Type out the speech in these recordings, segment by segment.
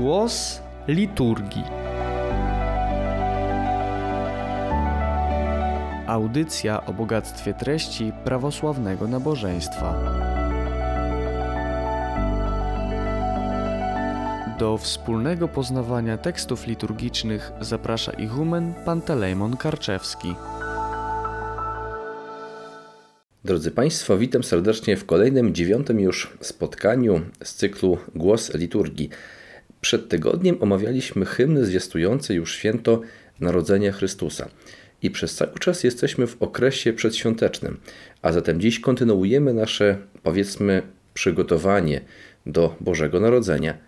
Głos liturgii. Audycja o bogactwie treści prawosławnego nabożeństwa. Do wspólnego poznawania tekstów liturgicznych zaprasza ichumen Pantelejmon Karczewski. Drodzy Państwo, witam serdecznie w kolejnym, dziewiątym już spotkaniu z cyklu Głos Liturgii. Przed tygodniem omawialiśmy hymny zwiastujące już święto Narodzenia Chrystusa. I przez cały czas jesteśmy w okresie przedświątecznym, a zatem dziś kontynuujemy nasze, powiedzmy, przygotowanie do Bożego Narodzenia.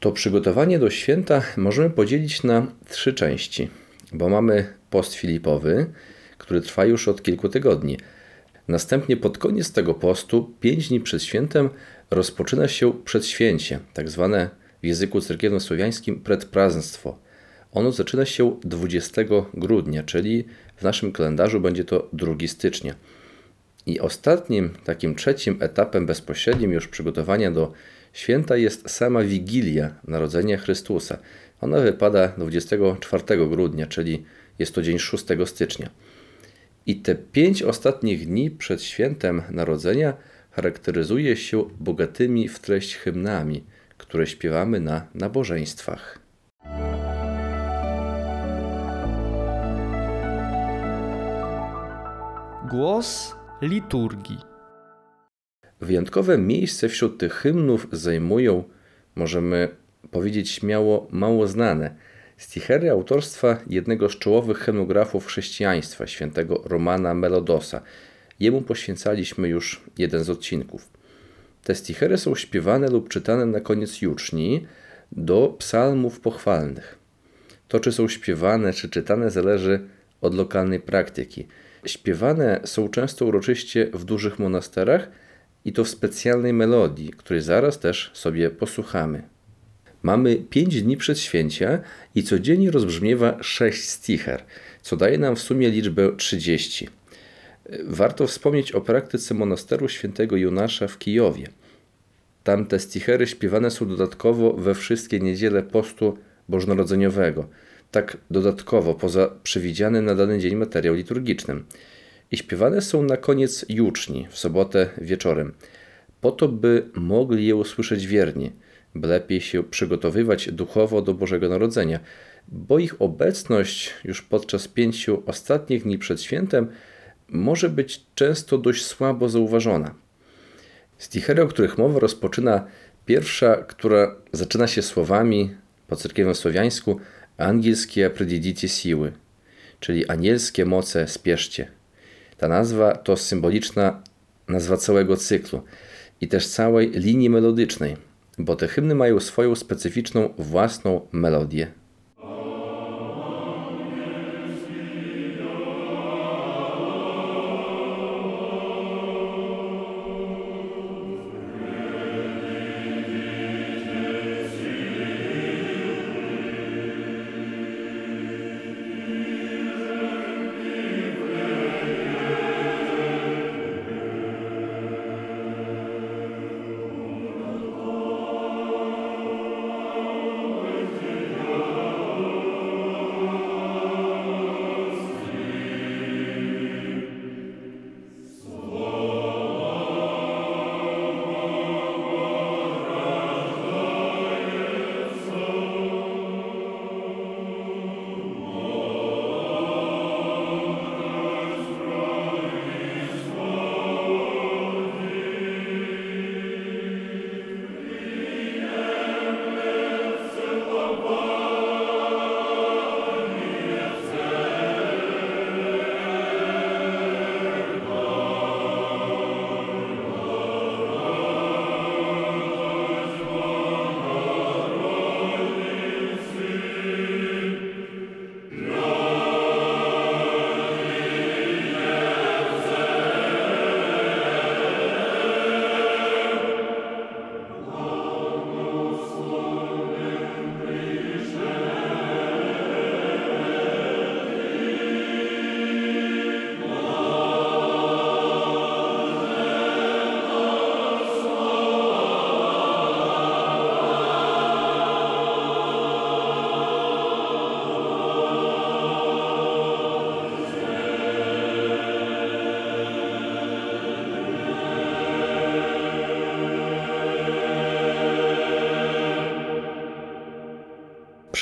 To przygotowanie do święta możemy podzielić na trzy części, bo mamy post Filipowy, który trwa już od kilku tygodni. Następnie pod koniec tego postu, pięć dni przed świętem, rozpoczyna się przedświęcie, tak zwane w języku cerkiewno-słowiańskim predpraznstwo. Ono zaczyna się 20 grudnia, czyli w naszym kalendarzu będzie to 2 stycznia. I ostatnim, takim trzecim etapem bezpośrednim już przygotowania do święta jest sama Wigilia Narodzenia Chrystusa. Ona wypada 24 grudnia, czyli jest to dzień 6 stycznia. I te pięć ostatnich dni przed świętem Narodzenia charakteryzuje się bogatymi w treść hymnami, które śpiewamy na nabożeństwach. Głos liturgii. Wyjątkowe miejsce wśród tych hymnów zajmują, możemy powiedzieć śmiało, mało znane stichery autorstwa jednego z czołowych hymnografów chrześcijaństwa, świętego Romana Melodosa. Jemu poświęcaliśmy już jeden z odcinków. Te stichery są śpiewane lub czytane na koniec juczni do psalmów pochwalnych. To, czy są śpiewane, czy czytane, zależy od lokalnej praktyki. Śpiewane są często uroczyście w dużych monasterach i to w specjalnej melodii, której zaraz też sobie posłuchamy. Mamy 5 dni przed święcia i codziennie rozbrzmiewa 6 sticher, co daje nam w sumie liczbę 30. Warto wspomnieć o praktyce monasteru świętego Jonasza w Kijowie. Tam te stichery śpiewane są dodatkowo we wszystkie niedziele postu bożonarodzeniowego, tak dodatkowo poza przewidziany na dany dzień materiał liturgicznym. I śpiewane są na koniec juczni, w sobotę wieczorem, po to, by mogli je usłyszeć wierni, by lepiej się przygotowywać duchowo do Bożego Narodzenia, bo ich obecność już podczas pięciu ostatnich dni przed świętem może być często dość słabo zauważona. Stichery, o których mowa, rozpoczyna pierwsza, która zaczyna się słowami po cerkiewnym słowiańsku angielskie predidicie siły, czyli anielskie moce spieszcie. Ta nazwa to symboliczna nazwa całego cyklu i też całej linii melodycznej, bo te hymny mają swoją specyficzną własną melodię.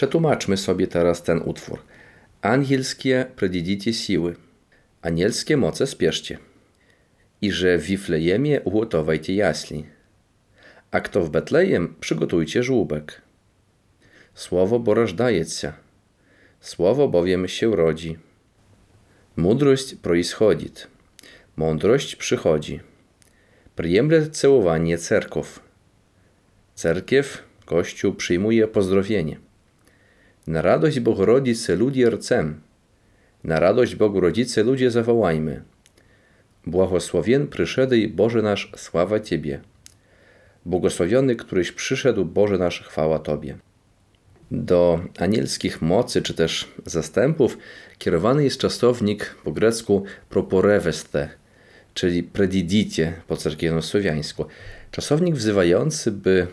Przetłumaczmy sobie teraz ten utwór. Anielskie predidicie siły. Anielskie moce spieszcie. I że w Wiflejemie ugotowajcie jaśli. A kto w Betlejem, przygotujcie żłóbek. Słowo bo рождается. Słowo bowiem się rodzi. Mądrość происходит. Mądrość przychodzi. Przyjemne całowanie cerków. Cerkiew, Kościół przyjmuje pozdrowienie. Na radość Bogorodzicy ludzie rcem. Na radość Bogorodzicy ludzie zawołajmy. Błogosławien przyszedł Boże nasz, sława Ciebie. Błogosławiony, któryś przyszedł, Boże nasz, chwała Tobie. Do anielskich mocy czy też zastępów kierowany jest czasownik po grecku proporeveste, czyli predidicie po cerkiewno-słowiańsku. Czasownik wzywający, by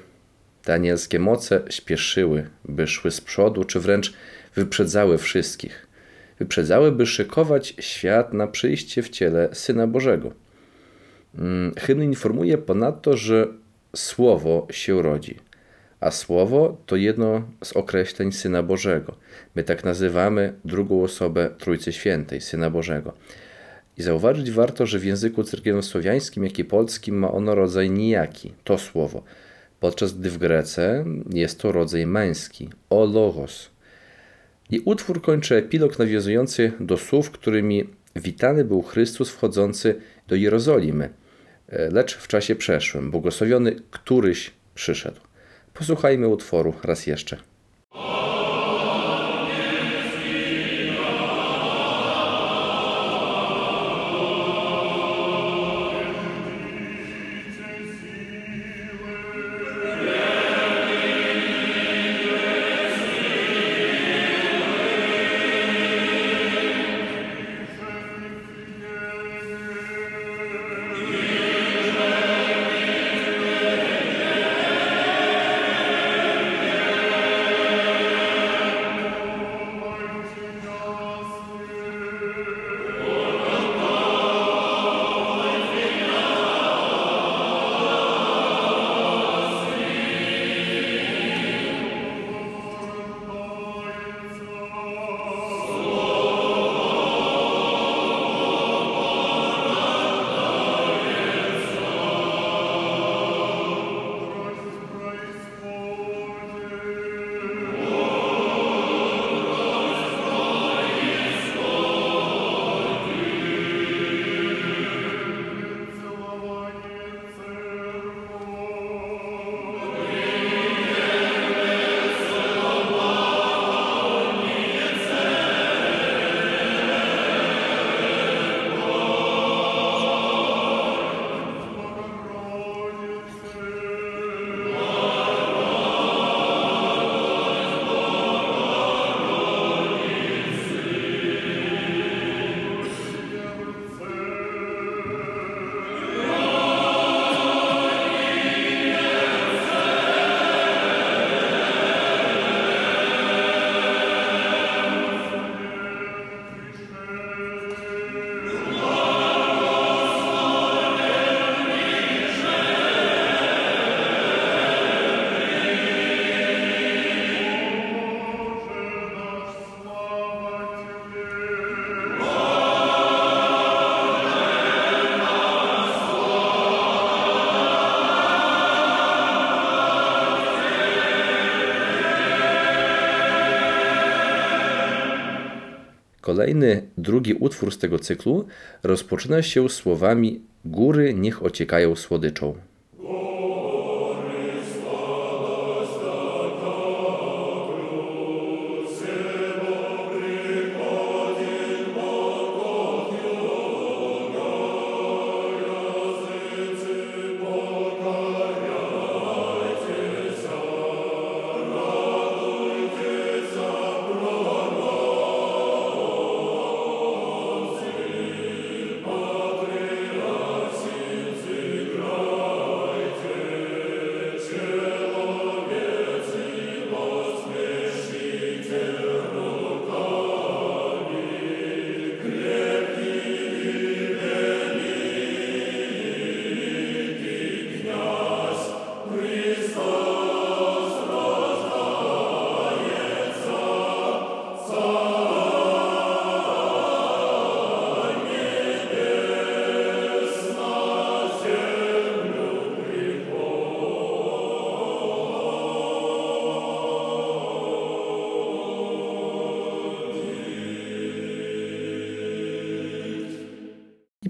te anielskie moce śpieszyły, by szły z przodu, czy wręcz wyprzedzały wszystkich. Wyprzedzały, by szykować świat na przyjście w ciele Syna Bożego. Hymn informuje ponadto, że Słowo się rodzi. A Słowo to jedno z określeń Syna Bożego. My tak nazywamy drugą osobę Trójcy Świętej, Syna Bożego. I zauważyć warto, że w języku cerkiewno-słowiańskim, jak i polskim ma ono rodzaj nijaki, to słowo, podczas gdy w Grece jest to rodzaj męski, o logos. I utwór kończy epilog nawiązujący do słów, którymi witany był Chrystus wchodzący do Jerozolimy, lecz w czasie przeszłym, błogosławiony któryś przyszedł. Posłuchajmy utworu raz jeszcze. Kolejny, drugi utwór z tego cyklu rozpoczyna się słowami Góry niech ociekają słodyczą.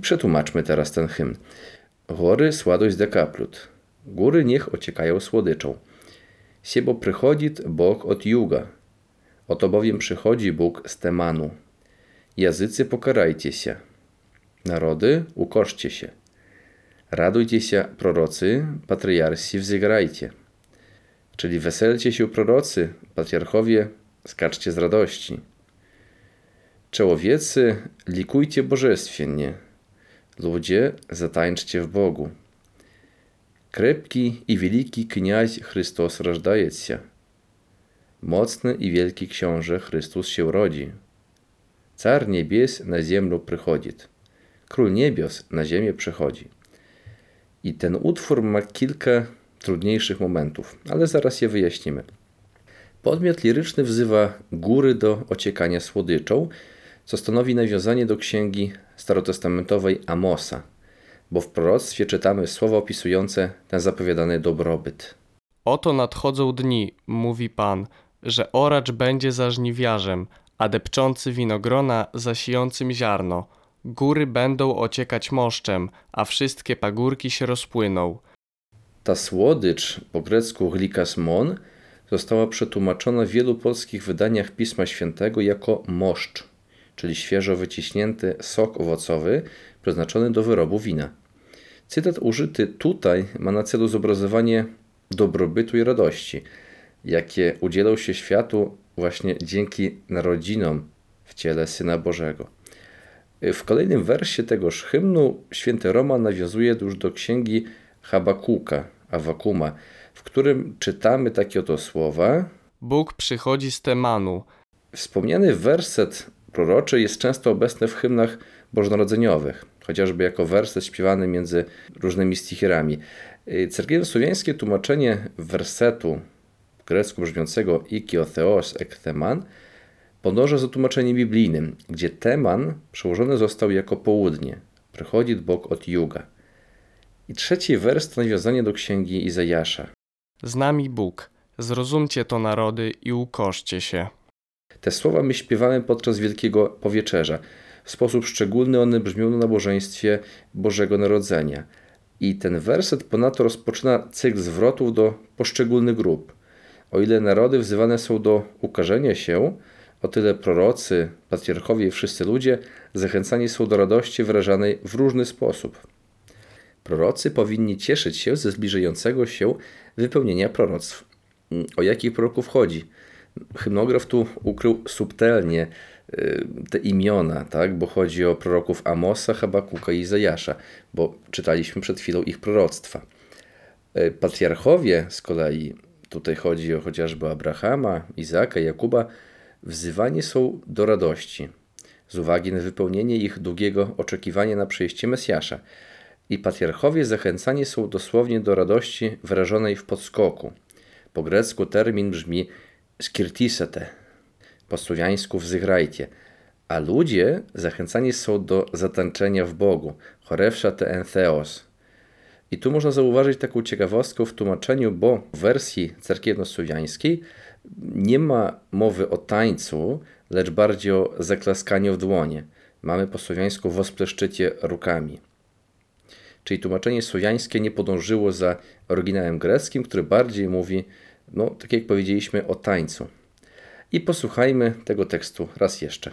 Przetłumaczmy teraz ten hymn. Góry sładość dekaplut. Góry niech ociekają słodyczą. Siebo przychodzi Bóg od juga. Oto bowiem przychodzi Bóg z Temanu. Jazycy pokarajcie się. Narody ukoszcie się. Radujcie się prorocy, patriarsi wzygrajcie. Czyli weselcie się prorocy, patriarchowie, skaczcie z radości. Czołowiecy, likujcie bożestwiennie. Ludzie, zatańczcie w Bogu. Krepki i wielki kniaź Chrystus rozdaje się. Mocny i wielki książę Chrystus się rodzi. Car niebies na ziemię przychodzi. Król niebios na ziemię przychodzi. I ten utwór ma kilka trudniejszych momentów, ale zaraz je wyjaśnimy. Podmiot liryczny wzywa góry do ociekania słodyczą, co stanowi nawiązanie do księgi starotestamentowej Amosa, bo w proroctwie czytamy słowa opisujące ten zapowiadany dobrobyt. Oto nadchodzą dni, mówi Pan, że oracz będzie za żniwiarzem, a depczący winogrona zasiejącym ziarno. Góry będą ociekać moszczem, a wszystkie pagórki się rozpłyną. Ta słodycz, po grecku glikasmon, została przetłumaczona w wielu polskich wydaniach Pisma Świętego jako moszcz, czyli świeżo wyciśnięty sok owocowy przeznaczony do wyrobu wina. Cytat użyty tutaj ma na celu zobrazowanie dobrobytu i radości, jakie udzielał się światu właśnie dzięki narodzinom w ciele Syna Bożego. W kolejnym wersie tegoż hymnu święty Roman nawiązuje już do księgi Habakuka, Awakuma, w którym czytamy takie oto słowa. Bóg przychodzi z Temanu. Wspomniany werset proroczy jest często obecny w hymnach bożonarodzeniowych, chociażby jako werset śpiewany między różnymi stichierami. Cerkiewno-słowiańskie tłumaczenie wersetu grecku brzmiącego Ikio Theos ek Theman podąża za tłumaczeniem biblijnym, gdzie Teman przełożony został jako południe. Przychodzi Bóg od juga. I trzeci wers to nawiązanie do księgi Izajasza. Z nami Bóg. Zrozumcie to narody i ukoszcie się. Te słowa my śpiewamy podczas Wielkiego Powieczerza. W sposób szczególny one brzmią na nabożeństwie Bożego Narodzenia. I ten werset ponadto rozpoczyna cykl zwrotów do poszczególnych grup. O ile narody wzywane są do ukażenia się, o tyle prorocy, patriarchowie i wszyscy ludzie zachęcani są do radości wyrażanej w różny sposób. Prorocy powinni cieszyć się ze zbliżającego się wypełnienia proroctw. O jakich proroków chodzi? Hymnograf tu ukrył subtelnie te imiona, tak? bo chodzi o proroków Amosa, Habakuka i Izajasza, bo czytaliśmy przed chwilą ich proroctwa. Patriarchowie z kolei, tutaj chodzi o chociażby Abrahama, Izaka, Jakuba, wzywani są do radości z uwagi na wypełnienie ich długiego oczekiwania na przyjście Mesjasza. I patriarchowie zachęcani są dosłownie do radości wyrażonej w podskoku. Po grecku termin brzmi skirtisete, po słowiańsku wzygrajcie, a ludzie zachęcani są do zatańczenia w Bogu, chorewsza te entheos. I tu można zauważyć taką ciekawostkę w tłumaczeniu, bo w wersji cerkiewno-słowiańskiej nie ma mowy o tańcu, lecz bardziej o zaklaskaniu w dłonie. Mamy po słowiańsku wospleszczycie rukami. Czyli tłumaczenie słowiańskie nie podążyło za oryginałem greckim, który bardziej mówi, no tak jak powiedzieliśmy, o tańcu. I posłuchajmy tego tekstu raz jeszcze.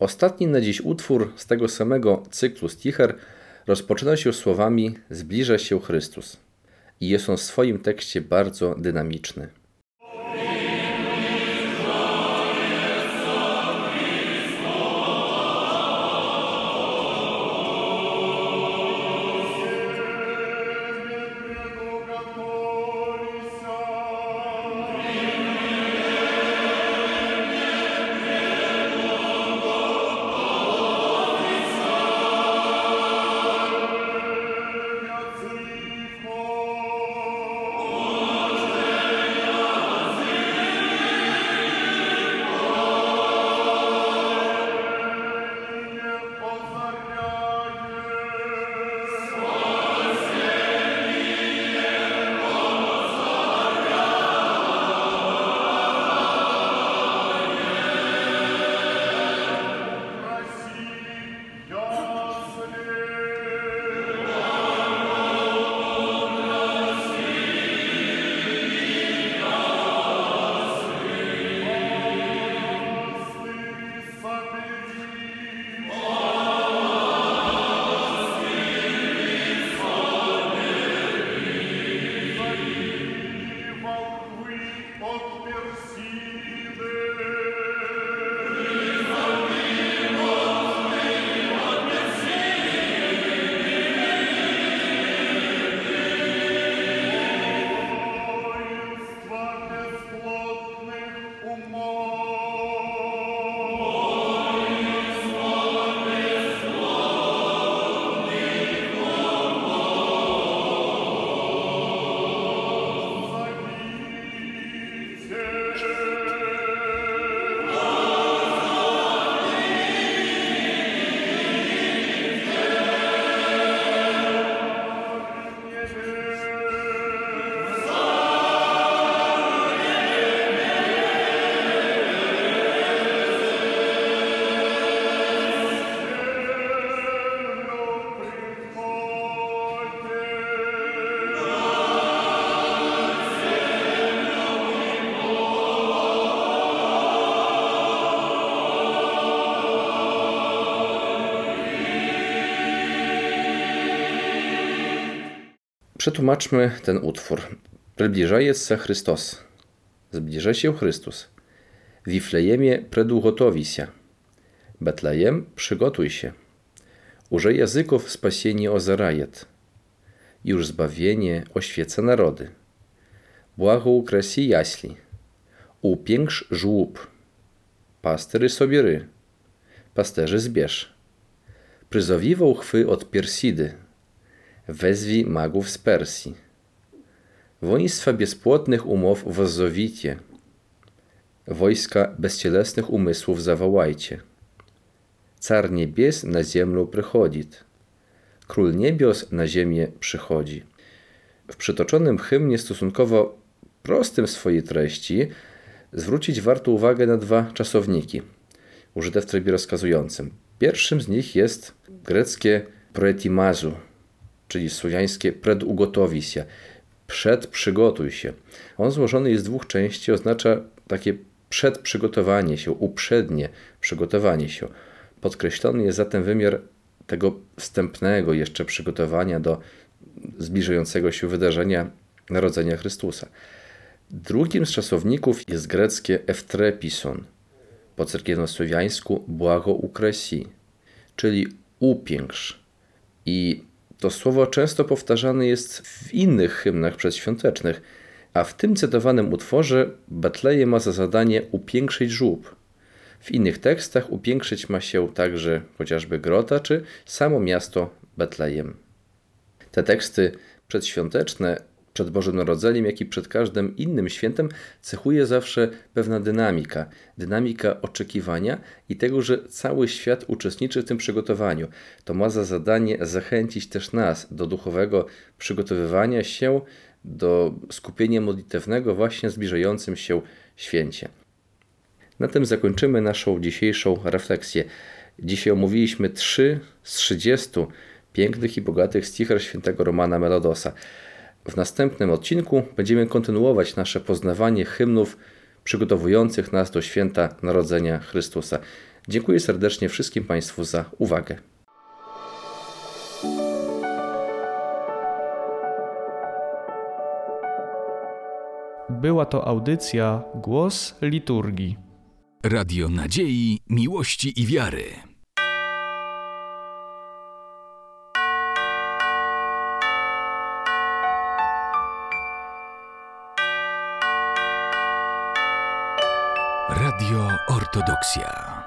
Ostatni na dziś utwór z tego samego cyklu Sticher rozpoczyna się słowami Zbliża się Chrystus i jest on w swoim tekście bardzo dynamiczny. Przetłumaczmy ten utwór. Przybliżaje se Chrystus. Zbliża się Chrystus. Wiflejemie predugotowi. Betlejem przygotuj się. Uże języków spasienie ozarajet. Już zbawienie oświeca narody. Błago ukrasi jaśli. Upiększ żłób. Pastery sobiery. Pasterzy zbierz. Przyzowiwał chwy od piersidy wezwij magów z Persji. Woństwa bezpłotnych umów wozzowicie. Wojska bezcielesnych umysłów zawołajcie. Car niebies na ziemię przychodzi. Król niebios na ziemię przychodzi. W przytoczonym hymnie stosunkowo prostym w swojej treści zwrócić warto uwagę na dwa czasowniki użyte w trybie rozkazującym. Pierwszym z nich jest greckie proetimazu, czyli słowiańskie predugotowi się, przedprzygotuj się. On złożony jest z dwóch części, oznacza takie przedprzygotowanie się, uprzednie przygotowanie się. Podkreślony jest zatem wymiar tego wstępnego jeszcze przygotowania do zbliżającego się wydarzenia Narodzenia Chrystusa. Drugim z czasowników jest greckie eftrepison, po cerkiewno-słowiańsku błago ukresi, czyli upiększ. I to słowo często powtarzane jest w innych hymnach przedświątecznych, a w tym cytowanym utworze Betlejem ma za zadanie upiększyć żłób. W innych tekstach upiększyć ma się także chociażby grota czy samo miasto Betlejem. Te teksty przedświąteczne przed Bożym Narodzeniem, jak i przed każdym innym świętem cechuje zawsze pewna dynamika. Dynamika oczekiwania i tego, że cały świat uczestniczy w tym przygotowaniu. To ma za zadanie zachęcić też nas do duchowego przygotowywania się, do skupienia modlitewnego właśnie zbliżającym się święcie. Na tym zakończymy naszą dzisiejszą refleksję. Dzisiaj omówiliśmy trzy z 30 pięknych i bogatych sticher świętego Romana Melodosa. W następnym odcinku będziemy kontynuować nasze poznawanie hymnów przygotowujących nas do święta Narodzenia Chrystusa. Dziękuję serdecznie wszystkim Państwu za uwagę. Była to audycja Głos Liturgii. Radio Nadziei, Miłości i Wiary. Ortodoksja.